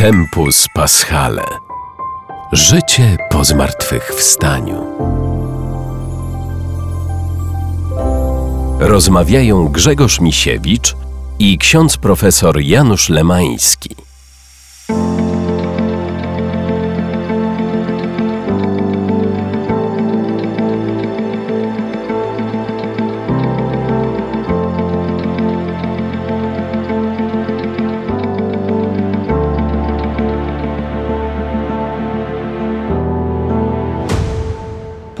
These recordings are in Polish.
Tempus Paschale. Życie po zmartwychwstaniu. Rozmawiają Grzegorz Misiewicz i ksiądz profesor Janusz Lemański.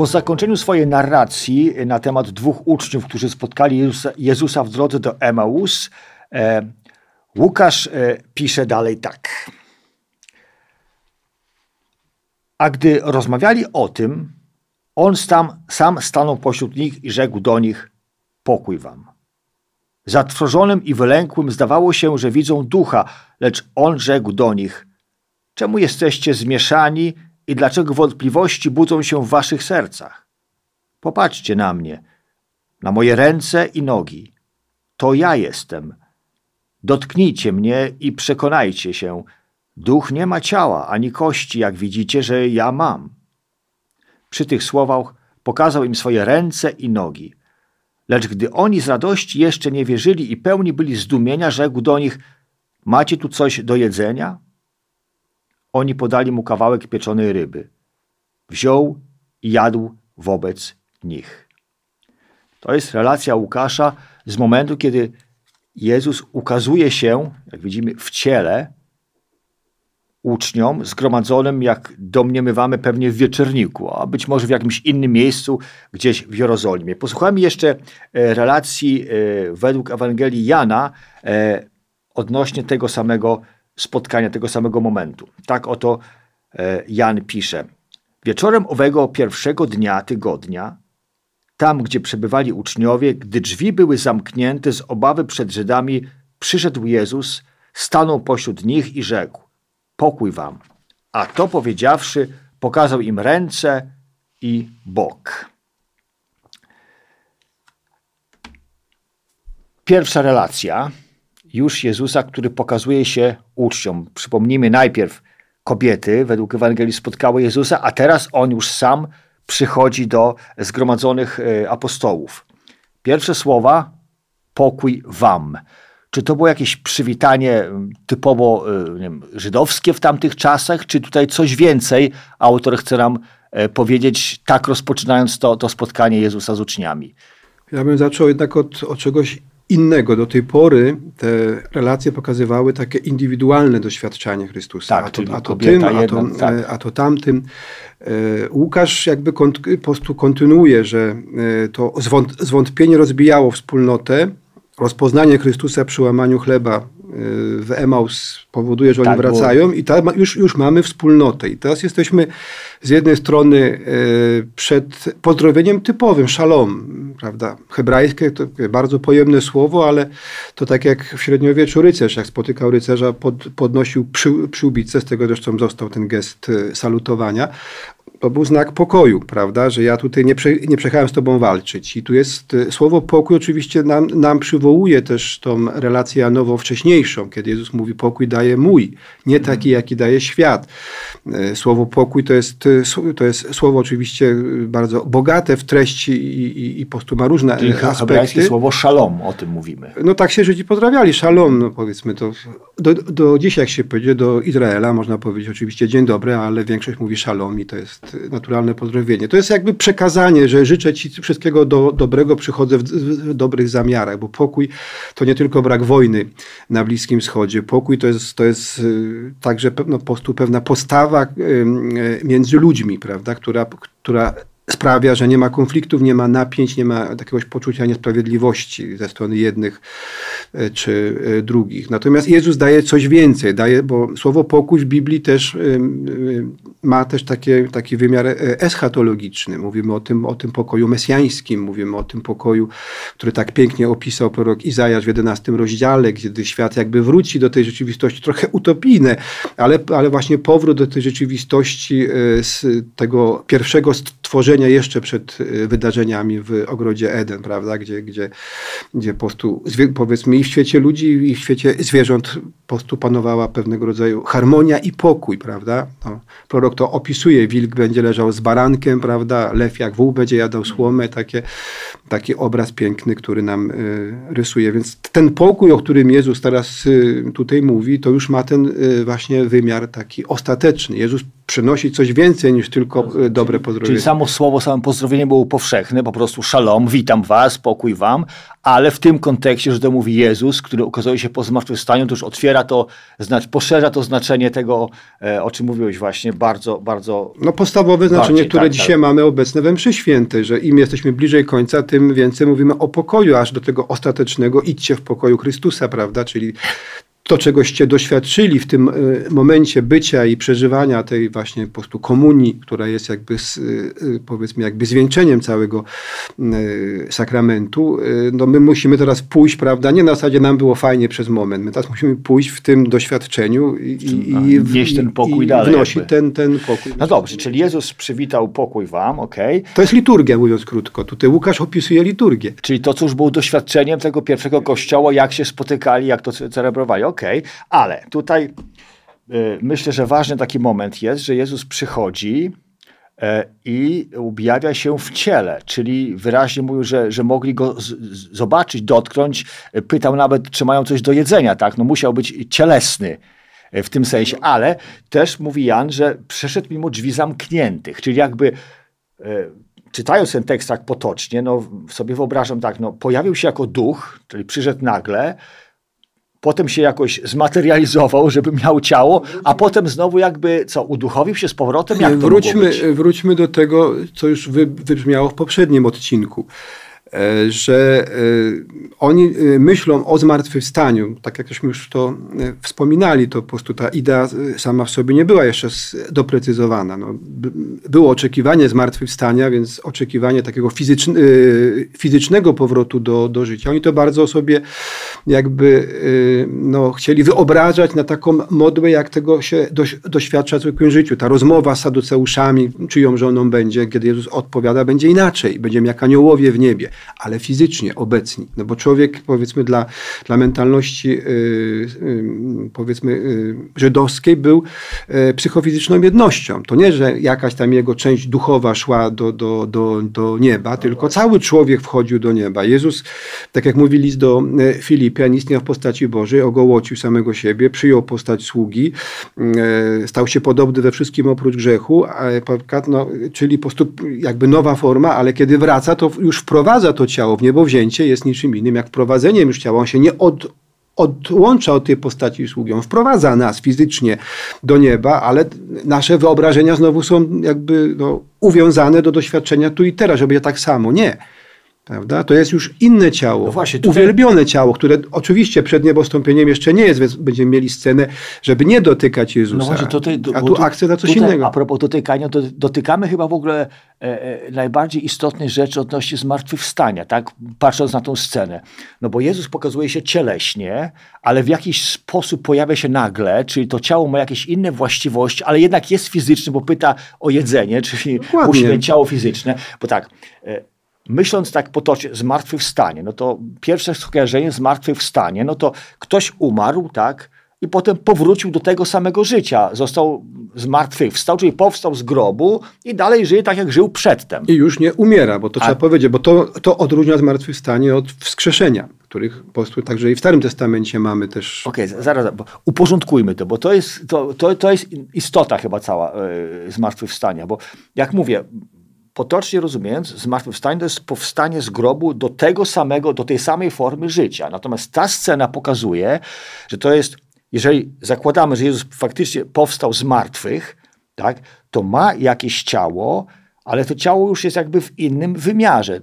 Po zakończeniu swojej narracji na temat dwóch uczniów, którzy spotkali Jezusa, w drodze do Emaus, e, Łukasz e, pisze dalej tak. A gdy rozmawiali o tym, on sam, sam stanął pośród nich i rzekł do nich: Pokój wam. Zatrwożonym i wylękłym zdawało się, że widzą ducha, lecz on rzekł do nich: Czemu jesteście zmieszani i dlaczego wątpliwości budzą się w waszych sercach? Popatrzcie na mnie, na moje ręce i nogi. To ja jestem. Dotknijcie mnie i przekonajcie się. Duch nie ma ciała ani kości, jak widzicie, że ja mam. Przy tych słowach pokazał im swoje ręce i nogi. Lecz gdy oni z radości jeszcze nie wierzyli i pełni byli zdumienia, rzekł do nich: Macie tu coś do jedzenia? Oni podali mu kawałek pieczonej ryby. Wziął i jadł wobec nich. To jest relacja Łukasza z momentu, kiedy Jezus ukazuje się, jak widzimy, w ciele uczniom zgromadzonym, jak domniemywamy, pewnie w wieczorniku, a być może w jakimś innym miejscu, gdzieś w Jerozolimie. Posłuchajmy jeszcze e, relacji e, według Ewangelii Jana e, odnośnie tego samego spotkania, tego samego momentu. Tak oto Jan pisze. Wieczorem owego pierwszego dnia tygodnia, tam gdzie przebywali uczniowie, gdy drzwi były zamknięte z obawy przed Żydami, przyszedł Jezus, stanął pośród nich i rzekł: Pokój wam. A to powiedziawszy, pokazał im ręce i bok. Pierwsza relacja już Jezusa, który pokazuje się uczniom. Przypomnijmy najpierw kobiety według Ewangelii spotkały Jezusa, a teraz on już sam przychodzi do zgromadzonych e, apostołów. Pierwsze słowa pokój wam. Czy to było jakieś przywitanie typowo e, wiem, żydowskie w tamtych czasach, czy tutaj coś więcej autor chce nam e, powiedzieć, tak rozpoczynając to, to spotkanie Jezusa z uczniami? Ja bym zaczął jednak od, od czegoś innego. Do tej pory te relacje pokazywały takie indywidualne doświadczanie Chrystusa. Tak, a to, a to tym, a to, tak. a to tamtym. E, Łukasz jakby po prostu kontynuuje, że e, to zwątpienie rozbijało wspólnotę, rozpoznanie Chrystusa przy łamaniu chleba w Emaus powoduje, że oni tak, wracają bo... i tam już, już mamy wspólnotę. I teraz jesteśmy z jednej strony e, przed pozdrowieniem typowym, szalom, prawda? Hebrajskie to bardzo pojemne słowo, ale to tak jak w średniowieczu rycerz, jak spotykał rycerza, pod, podnosił przy, z tego zresztą został ten gest e, salutowania to był znak pokoju, prawda, że ja tutaj nie, prze, nie przejechałem z tobą walczyć. I tu jest e, słowo pokój oczywiście nam, nam przywołuje też tą relację nowo wcześniejszą, kiedy Jezus mówi pokój daje mój, nie taki jaki daje świat. E, słowo pokój to jest, e, to jest słowo oczywiście bardzo bogate w treści i, i, i po prostu ma różne Czyli aspekty. słowo szalom, o tym mówimy. No tak się Żydzi pozdrawiali, szalom, no powiedzmy to. Do, do dzisiaj jak się powiedzie do Izraela, można powiedzieć oczywiście dzień dobry, ale większość mówi szalom i to jest naturalne pozdrowienie. To jest jakby przekazanie, że życzę Ci wszystkiego do, dobrego, przychodzę w, w, dobrych zamiarach, bo pokój to nie tylko brak wojny na Bliskim Wschodzie. Pokój to jest, to jest y, także no, po prostu pewna postawa y, między ludźmi, prawda, która, która sprawia, że nie ma konfliktów, nie ma napięć, nie ma jakiegoś poczucia niesprawiedliwości ze strony jednych e, czy e, drugich. Natomiast Jezus daje coś więcej, daje, bo słowo pokój w Biblii też ma też takie, taki wymiar e, eschatologiczny. Mówimy o tym, o tym pokoju mesjańskim, mówimy o tym pokoju, który tak pięknie opisał prorok Izajasz w 11 rozdziale, kiedy świat jakby wróci do tej rzeczywistości, trochę utopijne, ale, ale właśnie powrót do tej rzeczywistości z tego pierwszego stworzenia, stworzenia jeszcze przed y, wydarzeniami w ogrodzie Eden, prawda, gdzie, gdzie, gdzie po prostu powiedzmy i w świecie ludzi i w świecie zwierząt po prostu panowała pewnego rodzaju harmonia i pokój, prawda. No, prorok to opisuje, wilk będzie leżał z barankiem, prawda, lew jak wół będzie jadał słomę, takie, taki obraz piękny, który nam y, rysuje. Więc ten pokój, o którym Jezus teraz y, tutaj mówi, to już ma ten y, właśnie wymiar taki ostateczny. Jezus przynosi coś więcej niż tylko y, dobre pozdrowienie. Czyli samo słowo, samo pozdrowienie było powszechne, po prostu szalom, witam was, pokój wam, ale w tym kontekście, że to mówi Jezus, który ukazuje się po zmartwychwstaniu, to już otwiera to, poszerza to znaczenie tego, e, o czym mówiłeś właśnie, bardzo, bardzo... No podstawowe znaczenie, bardziej, które tak, dzisiaj tak. mamy obecne we mszy świętej, że im jesteśmy bliżej końca, tym więcej mówimy o pokoju, aż do tego ostatecznego idźcie w pokoju Chrystusa, prawda, czyli to, czegoście doświadczyli w tym e, momencie bycia i przeżywania tej właśnie po prostu komunii, która jest jakby z, e, powiedzmy jakby zwieńczeniem całego e, sakramentu, no my musimy teraz pójść, prawda, nie na zasadzie nam było fajnie przez moment, my teraz musimy pójść w tym doświadczeniu i, i, wnieść ten pokój i dalej. Wnosić ten, ten pokój. No dobrze, czyli Jezus przywitał pokój wam, okej. Okay. To jest liturgia, mówiąc krótko. Tutaj Łukasz opisuje liturgię. Czyli to, co już było doświadczeniem tego pierwszego kościoła, jak się spotykali, jak to celebrowali, okej. Okay. Ale tutaj y, myślę, że ważny taki moment jest, że Jezus przychodzi y, i objawia się w ciele, czyli wyraźnie mówił, że, że mogli go zobaczyć, dotknąć. Pytał nawet, czy mają coś do jedzenia, tak? No musiał być cielesny w tym sensie, ale też mówi Jan, że przeszedł mimo drzwi zamkniętych, czyli jakby y, czytając ten tekst tak potocznie, no sobie wyobrażam tak, no pojawił się jako duch, czyli przyszedł nagle, potem się jakoś zmaterializował, żeby miał ciało, a potem znowu jakby, co, uduchowił się z powrotem? Jak wróćmy, wróćmy do tego, co już wybrzmiało w poprzednim odcinku. E, że e, oni e, myślą o zmartwychwstaniu, tak jak żeśmy już to wspominali, to po prostu ta idea sama w sobie nie była jeszcze doprecyzowana. No, było oczekiwanie zmartwychwstania, więc oczekiwanie takiego fizyczne, fizycznego powrotu do, do życia. Oni to bardzo sobie jakby no, chcieli wyobrażać na taką modłę, jak tego się doświadcza w zwykłym życiu. Ta rozmowa z saduceuszami, czyją żoną będzie, kiedy Jezus odpowiada, będzie inaczej. Będziemy jak aniołowie w niebie ale fizycznie obecni. No bo człowiek, powiedzmy, dla, dla mentalności yy, yy, powiedzmy yy, żydowskiej był y, psychofizyczną jednością. To nie, że jakaś tam jego część duchowa szła do, do, do, do nieba, tylko cały człowiek wchodził do nieba. Jezus, tak jak mówi list do Filipian, istniał w postaci Bożej, ogołocił samego siebie, przyjął postać sługi, stał się podobny we wszystkim oprócz grzechu, no, czyli po prostu jakby nowa forma, ale kiedy wraca, to już wprowadza to ciało w niebowzięcie jest niczym innym jak wprowadzeniem już ciała. On się nie od, odłącza od tej postaci sługi. On wprowadza nas fizycznie do nieba, ale nasze wyobrażenia znowu są jakby no, uwiązane do doświadczenia tu i teraz, żeby tak samo. Nie. Prawda? To jest już inne ciało, no właśnie, tutaj... uwielbione ciało, które oczywiście przed niebostąpieniem jeszcze nie jest, więc będziemy mieli scenę, żeby nie dotykać Jezusa. No właśnie, tutaj, a tu akcja na coś tutaj, innego. A propos dotykania, to dotykamy chyba w ogóle e, e, najbardziej istotnej rzeczy odnośnie zmartwychwstania, tak? patrząc na tą scenę. No bo Jezus pokazuje się cieleśnie, ale w jakiś sposób pojawia się nagle, czyli to ciało ma jakieś inne właściwości, ale jednak jest fizyczne, bo pyta o jedzenie, czyli Dokładnie. musi mieć ciało fizyczne. Bo tak, e, myśląc tak potocznie, zmartwychwstanie, no to pierwsze skojarzenie zmartwychwstanie, no to ktoś umarł, tak, i potem powrócił do tego samego życia. Został zmartwychwstał, czyli powstał z grobu i dalej żyje tak, jak żył przedtem. I już nie umiera, bo to A... trzeba powiedzieć, bo to, to odróżnia zmartwychwstanie od wskrzeszenia, których po prostu także i w Starym Testamencie mamy też. Okej, okay, zaraz, bo uporządkujmy to, bo to jest, to, to, to jest istota chyba cała yy, zmartwychwstania, bo jak mówię, potocznie rozumiejąc, zmartwychwstanie to jest powstanie z grobu do tego samego, do tej samej formy życia. Natomiast ta scena pokazuje, że to jest, jeżeli zakładamy, że Jezus faktycznie powstał z martwych, tak, to ma jakieś ciało, ale to ciało już jest jakby w innym wymiarze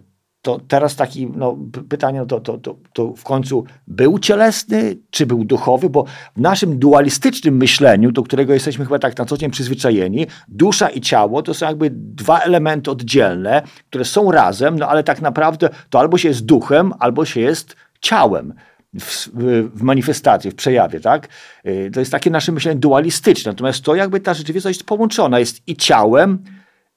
to teraz taki no, pytanie, to, to, to, to w końcu był cielesny, czy był duchowy, bo w naszym dualistycznym myśleniu, do którego jesteśmy chyba tak na co dzień przyzwyczajeni, dusza i ciało to są jakby dwa elementy oddzielne, które są razem, no ale tak naprawdę to albo się jest duchem, albo się jest ciałem. W, w, manifestacji, w przejawie, tak? Y, to jest takie nasze myślenie dualistyczne. Natomiast to jakby ta rzeczywistość jest połączona, jest i ciałem,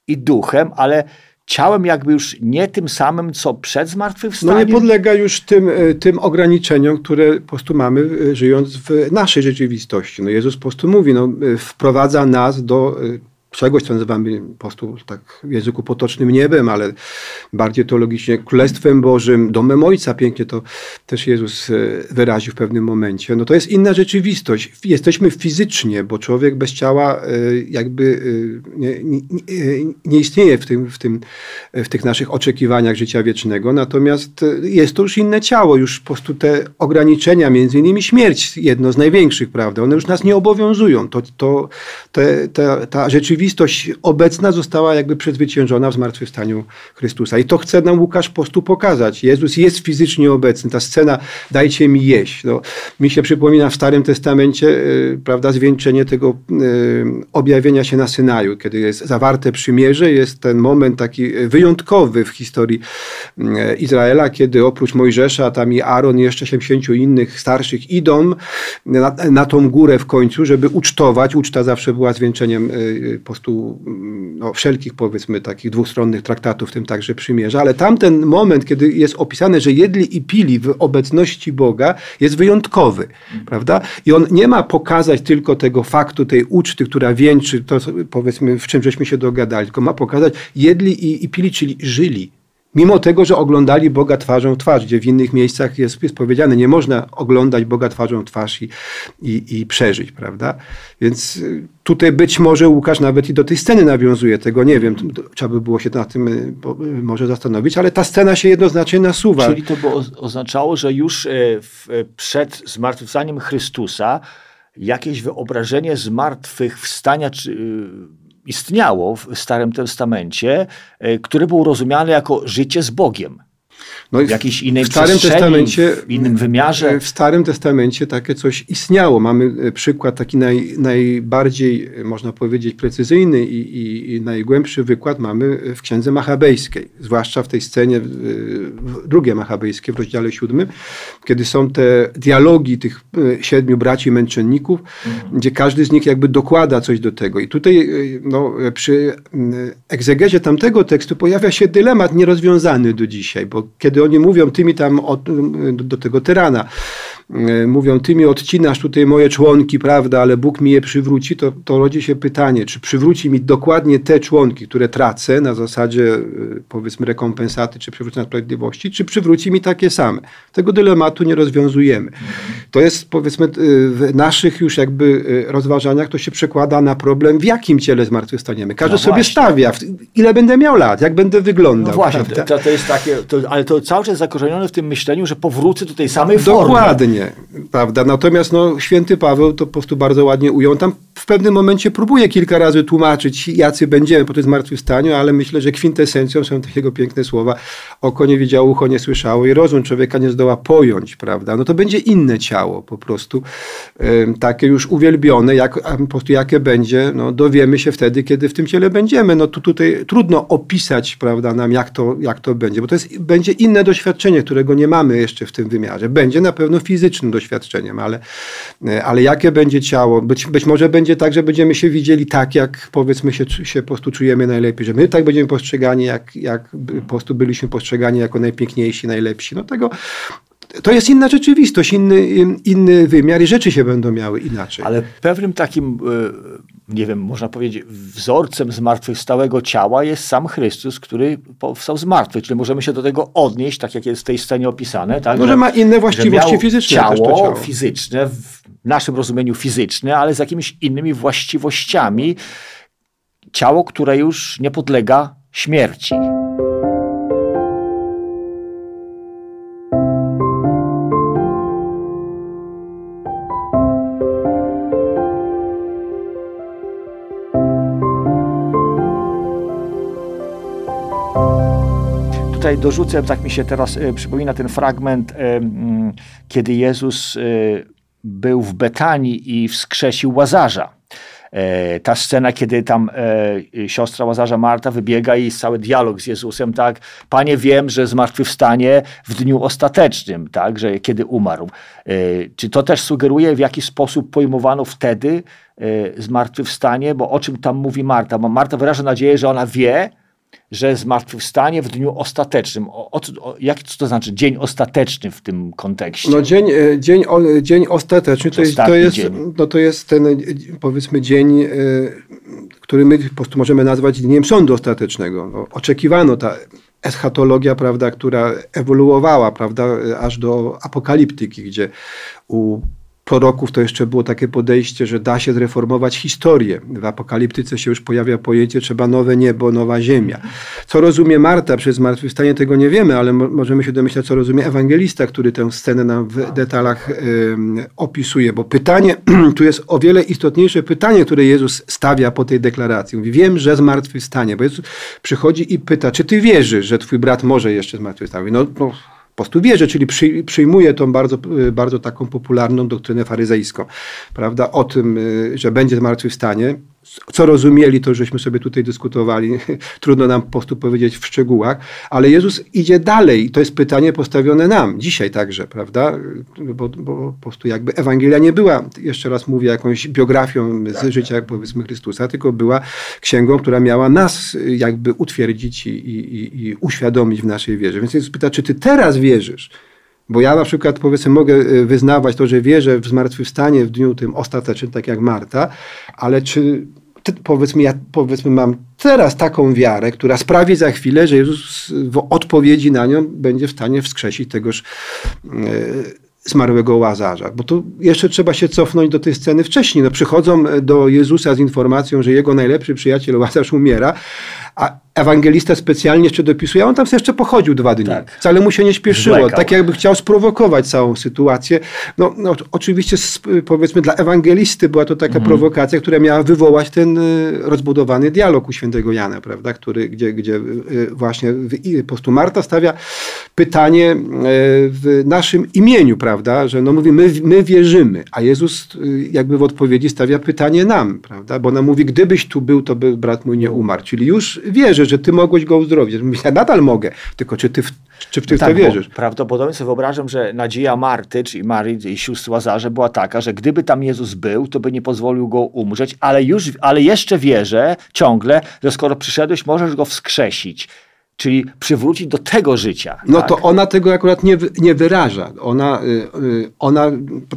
i duchem, ale ciałem jakby już nie tym samym, co przed zmartwychwstaniem. No nie podlega już tym, e, tym ograniczeniom, które po prostu mamy e, żyjąc w naszej rzeczywistości. No Jezus po prostu mówi, no, e, wprowadza nas do czegoś, co nazywamy po prostu tak w języku potocznym niebem, ale bardziej teologicznie Królestwem Bożym, domem Ojca, pięknie to też Jezus e, wyraził w pewnym momencie. No to jest inna rzeczywistość. Jesteśmy fizycznie, bo człowiek bez ciała e, jakby e, nie, nie, nie istnieje w, tym, w, tym, w tych naszych oczekiwaniach życia wiecznego, natomiast jest to już inne ciało, już po prostu te ograniczenia, między innymi śmierć, jedno z największych, prawda, one już nas nie obowiązują. To, to, te, ta rzeczywistość rzeczywistość obecna została jakby przezwyciężona w zmartwychwstaniu Chrystusa. I to chce nam Łukasz po prostu pokazać. Jezus jest fizycznie obecny. Ta scena, dajcie mi jeść. No, mi się przypomina w Starym Testamencie, yy, prawda, zwieńczenie tego yy, objawienia się na Synaju, kiedy jest zawarte przymierze, jest ten moment taki wyjątkowy w historii Izraela, kiedy oprócz Mojżesza, tam i Aaron i jeszcze 70 innych starszych idą na, na tą górę w końcu, żeby ucztować. Uczta zawsze była zwieńczeniem prostu mm, no, wszelkich powiedzmy takich dwustronnych traktatów, w tym także przymierza, ale tamten moment, kiedy jest opisane, że jedli i pili w obecności Boga, jest wyjątkowy, prawda? I on nie ma pokazać tylko tego faktu, tej uczty, która wieńczy to, powiedzmy, w czym żeśmy się dogadali, tylko ma pokazać, jedli i, i pili, czyli żyli Mimo tego, że oglądali Boga twarzą w twarz, gdzie w innych miejscach jest, jest powiedziane, nie można oglądać Boga twarzą w twarz i, i, i, przeżyć, prawda? Więc y, tutaj być może Łukasz nawet i do tej sceny nawiązuje, tego nie wiem, trzeba by było się nad tym y, y, może zastanowić, ale ta scena się jednoznacznie nasuwa. Czyli to by oznaczało, że już przed zmartwychwstaniem Chrystusa jakieś wyobrażenie zmartwychwstania czy istniało w Starym Testamencie, e, które było rozumiane jako życie z Bogiem. No w jakiejś innej w Starym Testamencie, w innym wymiarze. W Starym Testamencie takie coś istniało. Mamy e, przykład taki naj, najbardziej, e, można powiedzieć, precyzyjny i, i, i, najgłębszy wykład mamy w Księdze Machabejskiej. Zwłaszcza w tej scenie, w drugie Machabejskie w rozdziale siódmym, kiedy są te dialogi tych e, siedmiu braci męczenników, mhm. gdzie każdy z nich jakby dokłada coś do tego. I tutaj no, przy egzegezie tamtego tekstu pojawia się dylemat nierozwiązany do dzisiaj, bo kiedy oni mówią, ty mi tam od, do tego tyrana, mówią, ty mi odcinasz tutaj moje członki, prawda, ale Bóg mi je przywróci, to, to rodzi się pytanie, czy przywróci mi dokładnie te członki, które tracę na zasadzie, e, powiedzmy, rekompensaty czy przywrócenia sprawiedliwości, czy przywróci mi takie same. Tego dylematu nie rozwiązujemy. To jest, powiedzmy, e, w naszych już jakby rozważaniach to się przekłada na problem, w jakim ciele zmartwychwstaniemy. Każdy no sobie stawia, ile będę miał lat, jak będę wyglądał. No właśnie, to, to, jest takie, to, ale to cały czas zakorzenione w tym myśleniu, że powrócę do tej samej formy. Dokładnie prawda? Natomiast no, święty Paweł to po prostu bardzo ładnie ujął. Tam w pewnym momencie próbuje kilka razy tłumaczyć, jacy będziemy po tym zmartwychwstaniu, ale myślę, że kwintesencją są takiego piękne słowa. Oko nie widziało, ucho nie słyszało i rozum człowieka nie zdoła pojąć, prawda? No to będzie inne ciało po prostu, takie już uwielbione, jak, po prostu jakie będzie, no dowiemy się wtedy, kiedy w tym ciele będziemy. No tu tutaj trudno opisać, prawda, nam jak to, jak to będzie, bo to jest, będzie inne doświadczenie, którego nie mamy jeszcze w tym wymiarze. Będzie na pewno fizycznym doświadczeniem, ale, e, ale jakie będzie ciało? Być, być może będzie tak, że będziemy się widzieli tak, jak powiedzmy się, się po prostu czujemy najlepiej, że my tak będziemy postrzegani, jak, jak po prostu byliśmy postrzegani jako najpiękniejsi, najlepsi. No tego, to jest inna rzeczywistość, inny, inny wymiar i rzeczy się będą miały inaczej. Ale pewnym takim, e, nie wiem, można powiedzieć, wzorcem zmartwychwstałego ciała jest sam Chrystus, który powstał z martwych. Czyli możemy się do tego odnieść, tak jak jest w tej scenie opisane. Tak? No, że, ma inne właściwości fizyczne. Ciało, ciało fizyczne, w naszym rozumieniu fizyczne, ale z jakimiś innymi właściwościami. Ciało, które już nie podlega śmierci. Tutaj dorzucę, tak mi się teraz e, przypomina ten fragment, e, kiedy Jezus e, był w Betanii i wskrzesił Łazarza. Ta scena, kiedy tam siostra Łazarza Marta wybiega i cały dialog z Jezusem, tak? Panie, wiem, że zmartwychwstanie w dniu ostatecznym, tak? Że kiedy umarł. Czy to też sugeruje, w jaki sposób pojmowano wtedy zmartwychwstanie? Bo o czym tam mówi Marta? Bo Marta wyraża nadzieję, że ona wie, że zmartwychwstanie w dniu ostatecznym. O, o, o, jak co to znaczy dzień ostateczny w tym kontekście? No dzień, e, dzień, o- dzień ostateczny to jest, to, jest, dzień. no to jest ten e, powiedzmy dzień, e, który my po prostu możemy nazwać dniem sądu ostatecznego. No, oczekiwano ta eschatologia, prawda, która ewoluowała, prawda, aż do apokaliptyki, gdzie u proroków to jeszcze było takie podejście, że da się zreformować historię. W apokaliptyce się już pojawia pojęcie, trzeba nowe niebo, nowa ziemia. Co rozumie Marta przez zmartwychwstanie, tego nie wiemy, ale mo- możemy się domyślać, co rozumie ewangelista, który tę scenę nam w detalach opisuje. Bo pytanie, tu jest o wiele istotniejsze pytanie, które Jezus stawia po tej deklaracji. Mówi, wiem, że zmartwychwstanie. Bo Jezus przychodzi i pyta, czy ty wierzysz, że twój brat może jeszcze zmartwychwstać? No, no prostu wierzę, czyli przy, przyjmuje tą bardzo, y, bardzo taką popularną doktrynę faryzejską, prawda, o tym, y, że będzie zmartwychwstanie. Co rozumieli, to żeśmy sobie tutaj dyskutowali. Trudno nam po prostu powiedzieć w szczegółach, ale Jezus idzie dalej. To jest pytanie postawione nam, dzisiaj także, prawda? Bo, bo po prostu jakby Ewangelia nie była, jeszcze raz mówię, jakąś biografią z życia, powiedzmy, Chrystusa, tylko była księgą, która miała nas jakby utwierdzić i, i, i uświadomić w naszej wierze. Więc Jezus pyta, czy ty teraz wierzysz? Bo ja na przykład powiedzmy mogę y, wyznawać to, że wierzę w zmartwychwstanie w dniu tym ostatecznym, tak jak Marta, ale czy ty, powiedzmy, ja powiedzmy mam teraz taką wiarę, która sprawi za chwilę, że Jezus w odpowiedzi na nią będzie w stanie wskrzesić tegoż y, zmarłego Łazarza. Bo tu jeszcze trzeba się cofnąć do tej sceny wcześniej. No, przychodzą do Jezusa z informacją, że jego najlepszy przyjaciel Łazarz umiera, a ewangelista specjalnie jeszcze dopisuje, a on tam sobie jeszcze pochodził dwa dni. Tak. Wcale mu się nie śpieszyło. Zwlekał. Tak jakby chciał sprowokować całą sytuację. No, no oczywiście powiedzmy dla ewangelisty była to taka prowokacja, która miała wywołać ten y, rozbudowany dialog u świętego Jana, prawda, który, gdzie, gdzie y, właśnie w, i, po prostu Marta stawia pytanie y, w naszym imieniu, prawda, że no mówi, my, my wierzymy, a Jezus y, jakby w odpowiedzi stawia pytanie nam, prawda, bo ona mówi, gdybyś tu był, to by brat mój nie umarł, czyli już wierzę, że ty mogłeś go uzdrowić. Ja nadal mogę, tylko czy ty w, czy w ty w to Tak, bo wierzysz? Prawdopodobnie sobie wyobrażam, że nadzieja Marty, czyli Marii i sióstr Łazarza była taka, że gdyby tam Jezus był, to by nie pozwolił go umrzeć, ale, już, ale jeszcze wierzę ciągle, że skoro przyszedłeś, możesz go wskrzesić. Czyli przywrócić do tego życia. No tak? to ona tego akurat nie, nie wyraża. Ona, y, y, ona,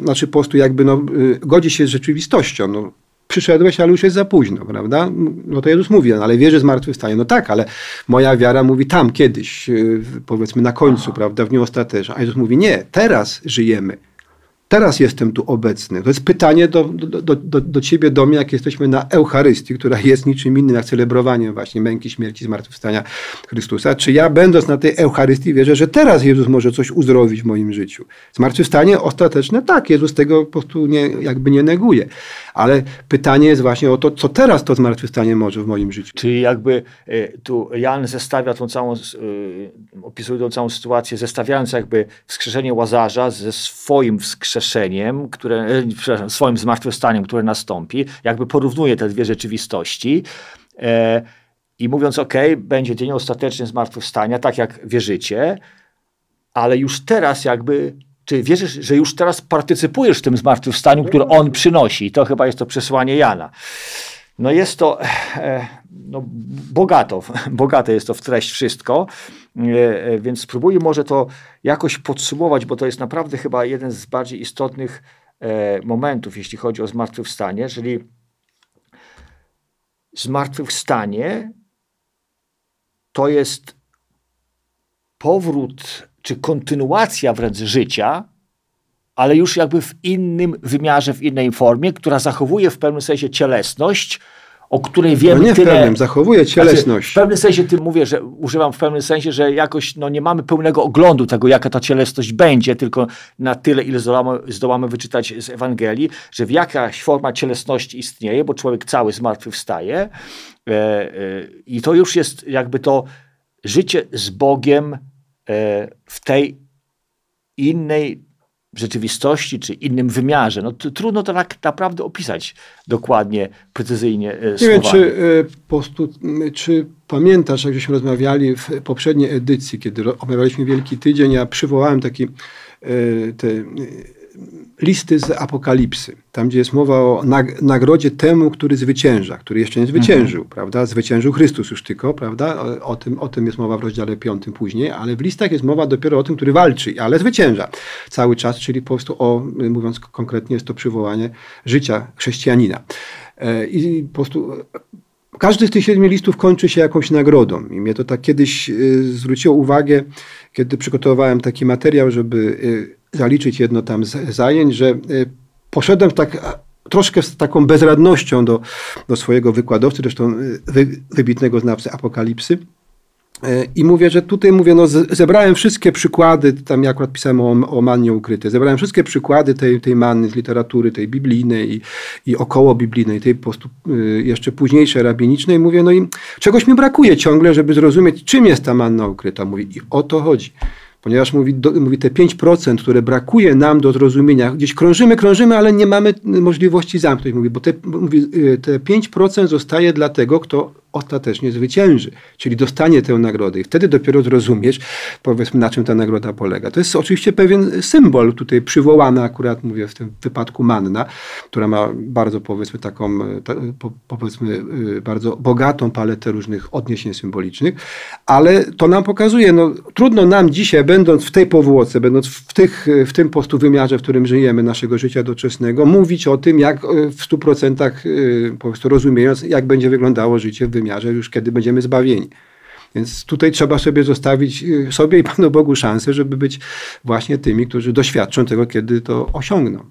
znaczy po prostu jakby no, y, godzi się z rzeczywistością. No, przyszedłeś, ale już jest za późno, prawda? No to Jezus mówi, no, ale wierzy zmartwychwstanie. No tak, ale moja wiara mówi tam kiedyś, y, powiedzmy na końcu, prawda, w dniu ostatecznym. A Jezus mówi, nie, teraz żyjemy. Teraz jestem tu obecny. To jest pytanie do, do, do, do, ciebie, do mnie, jak jesteśmy na Eucharystii, która jest niczym innym jak celebrowaniem właśnie męki, śmierci, zmartwychwstania Chrystusa. Czy ja będąc na tej Eucharystii wierzę, że teraz Jezus może coś uzdrowić w moim życiu? Zmartwychwstanie ostateczne? Tak, Jezus tego po prostu nie, jakby nie neguje. Ale pytanie jest właśnie o to, co teraz to zmartwychwstanie może w moim życiu. Czyli jakby y, tu Jan zestawia tą całą, y, opisuje tą całą sytuację, zestawiając jakby wskrzeszenie Łazarza ze swoim wskrzeszeniem, które, y, przepraszam, swoim zmartwychwstaniem, które nastąpi, jakby porównuje te dwie rzeczywistości. E, I mówiąc, ok, będzie dzień ostateczny zmartwychwstania, tak jak wierzycie, ale już teraz jakby, czy wierzysz, że już teraz partycypujesz w tym zmartwychwstaniu, które on przynosi? I to chyba jest to przesłanie Jana. No jest to e, no, bogato, bogate jest to w treść wszystko, e, e, więc spróbuję może to jakoś podsumować, bo to jest naprawdę chyba jeden z bardziej istotnych e, momentów, jeśli chodzi o zmartwychwstanie, czyli zmartwychwstanie to jest powrót czy kontynuacja wręcz życia, ale już jakby w innym wymiarze, w innej formie, która zachowuje w pewnym sensie cielesność, o której No wiemy nie w tyle. pewnym, zachowuje cielesność. Znaczy, w pewnym sensie tym mówię, że używam w pewnym sensie, że jakoś no, nie mamy pełnego oglądu tego, jaka ta cielesność będzie, tylko na tyle, ile zdołamy, zdołamy wyczytać z Ewangelii, że w jakaś forma cielesności istnieje, bo człowiek cały zmartwychwstaje e, e, i to już jest jakby to życie z Bogiem e, w tej innej rzeczywistości czy innym wymiarze. No, trudno to tak naprawdę opisać dokładnie, precyzyjnie e, Nie wiem, czy, e, czy pamiętasz, jak żeśmy rozmawiali w poprzedniej edycji, kiedy omawialiśmy Wielki Tydzień, ja przywołałem taki te listy z Apokalipsy, tam gdzie jest mowa o nagrodzie temu, który zwycięża, który jeszcze nie zwyciężył, mhm. prawda? Zwyciężył Chrystus już tylko, prawda? O, o, tym, o tym jest mowa w rozdziale 5 później, ale w listach jest mowa dopiero o tym, który walczy, ale zwycięża cały czas, czyli po prostu o, mówiąc konkretnie, jest to przywołanie życia chrześcijanina. E, I po prostu każdy z tych siedmiu listów kończy się jakąś nagrodą. I mnie to tak kiedyś y, zwróciło uwagę, kiedy przygotowałem taki materiał, żeby zaliczyć jedno tam z zajęć, że y, poszedłem tak troszkę z taką bezradnością do, do swojego wykładowcy, zresztą y, wy, wybitnego znawcy apokalipsy. Y, I mówię, że tutaj mówię, no zebrałem wszystkie przykłady, tam ja akurat pisałem o, o mannie ukryte, zebrałem wszystkie przykłady tej, tej manny z literatury, tej biblijnej i, i około biblijnej, tej po prostu jeszcze późniejszej rabinicznej. Mówię, no i czegoś mi brakuje ciągle, żeby zrozumieć, czym jest ta manna ukryta. Mówię, i o to chodzi ponieważ mówi, do, mówi te 5%, które brakuje nam do zrozumienia, gdzieś krążymy, krążymy, ale nie mamy możliwości zamknąć. Mówi, bo te, mówi, y, te 5% zostaje dla tego, kto ostatecznie zwycięży, czyli dostanie tę nagrodę i wtedy dopiero zrozumiesz, powiedzmy, na czym ta nagroda polega. To jest oczywiście pewien symbol tutaj przywołany akurat, mówię, w tym wypadku Manna, która ma bardzo, powiedzmy, taką, powiedzmy, y, bardzo bogatą paletę różnych odniesień symbolicznych, ale to nam pokazuje, no trudno nam dzisiaj, będąc w tej powłoce, będąc w, tych, w tym postu wymiarze, w którym żyjemy, naszego życia doczesnego, mówić o tym, jak w stu procentach, y, po prostu rozumiejąc, jak będzie wyglądało życie w wymiarze już kiedy będziemy zbawieni. Więc tutaj trzeba sobie zostawić y, sobie i Panu Bogu szansę, żeby być właśnie tymi, którzy doświadczą tego, kiedy to osiągną.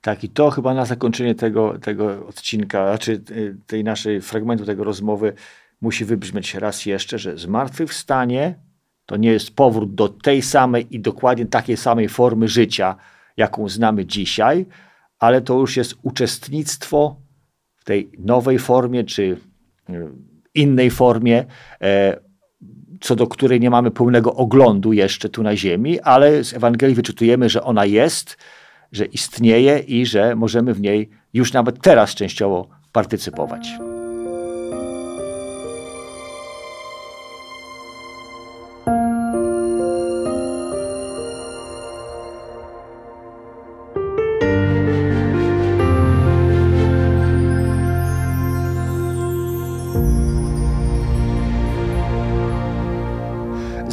Tak, i to chyba na zakończenie tego, tego odcinka, znaczy y, tej naszej fragmentu tego rozmowy musi wybrzmieć raz jeszcze, że zmartwychwstanie to nie jest powrót do tej samej i dokładnie takiej samej formy życia, jaką znamy dzisiaj, ale to już jest uczestnictwo w tej nowej formie, czy innej formie, e, co do której nie mamy pełnego oglądu jeszcze tu na Ziemi, ale z Ewangelii wyczytujemy, że ona jest, że istnieje i że możemy w niej już nawet teraz częściowo partycypować.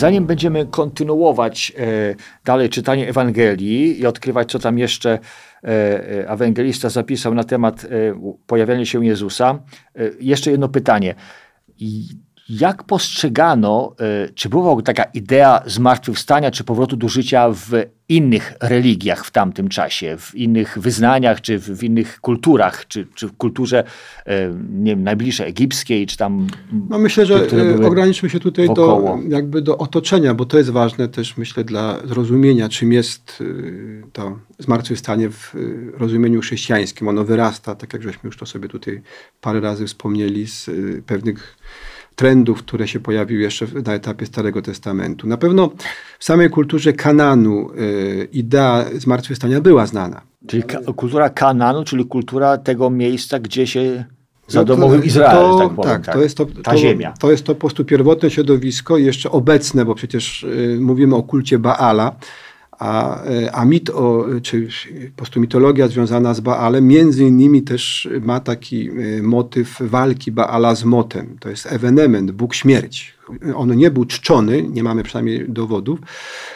Zanim będziemy kontynuować e, dalej czytanie Ewangelii i odkrywać, co tam jeszcze e, e, ewangelista zapisał na temat pojawiania się Jezusa, jeszcze jedno pytanie jak postrzegano, e, czy była taka idea zmartwychwstania, czy powrotu do życia w innych religiach w tamtym czasie, w innych wyznaniach, czy w, innych kulturach, czy, czy w kulturze e, nie wiem, najbliższej egipskiej, czy tam. No myślę, że e, ograniczmy się tutaj do, jakby do otoczenia, bo to jest ważne też, myślę, dla zrozumienia, czym jest to zmartwychwstanie w rozumieniu chrześcijańskim. Ono wyrasta, tak jak żeśmy już to sobie tutaj parę razy wspomnieli, z pewnych trendów, które się pojawiły jeszcze na etapie Starego Testamentu. Na pewno w samej kulturze Kananu y, idea zmartwychwstania była znana. Czyli ka kultura Kananu, czyli kultura tego miejsca, gdzie się zadomowił no Izrael, to, tak, powiem, tak, tak, to jest to, ta to, ziemia. To jest to po prostu pierwotne środowisko, jeszcze obecne, bo przecież y, mówimy o kulcie Baala, a, a mit, o, czy po prostu mitologia związana z Baalem, między innymi też ma taki e, motyw walki Baala z motem. To jest ewenement, Bóg śmierć. On nie był czczony, nie mamy przynajmniej dowodów.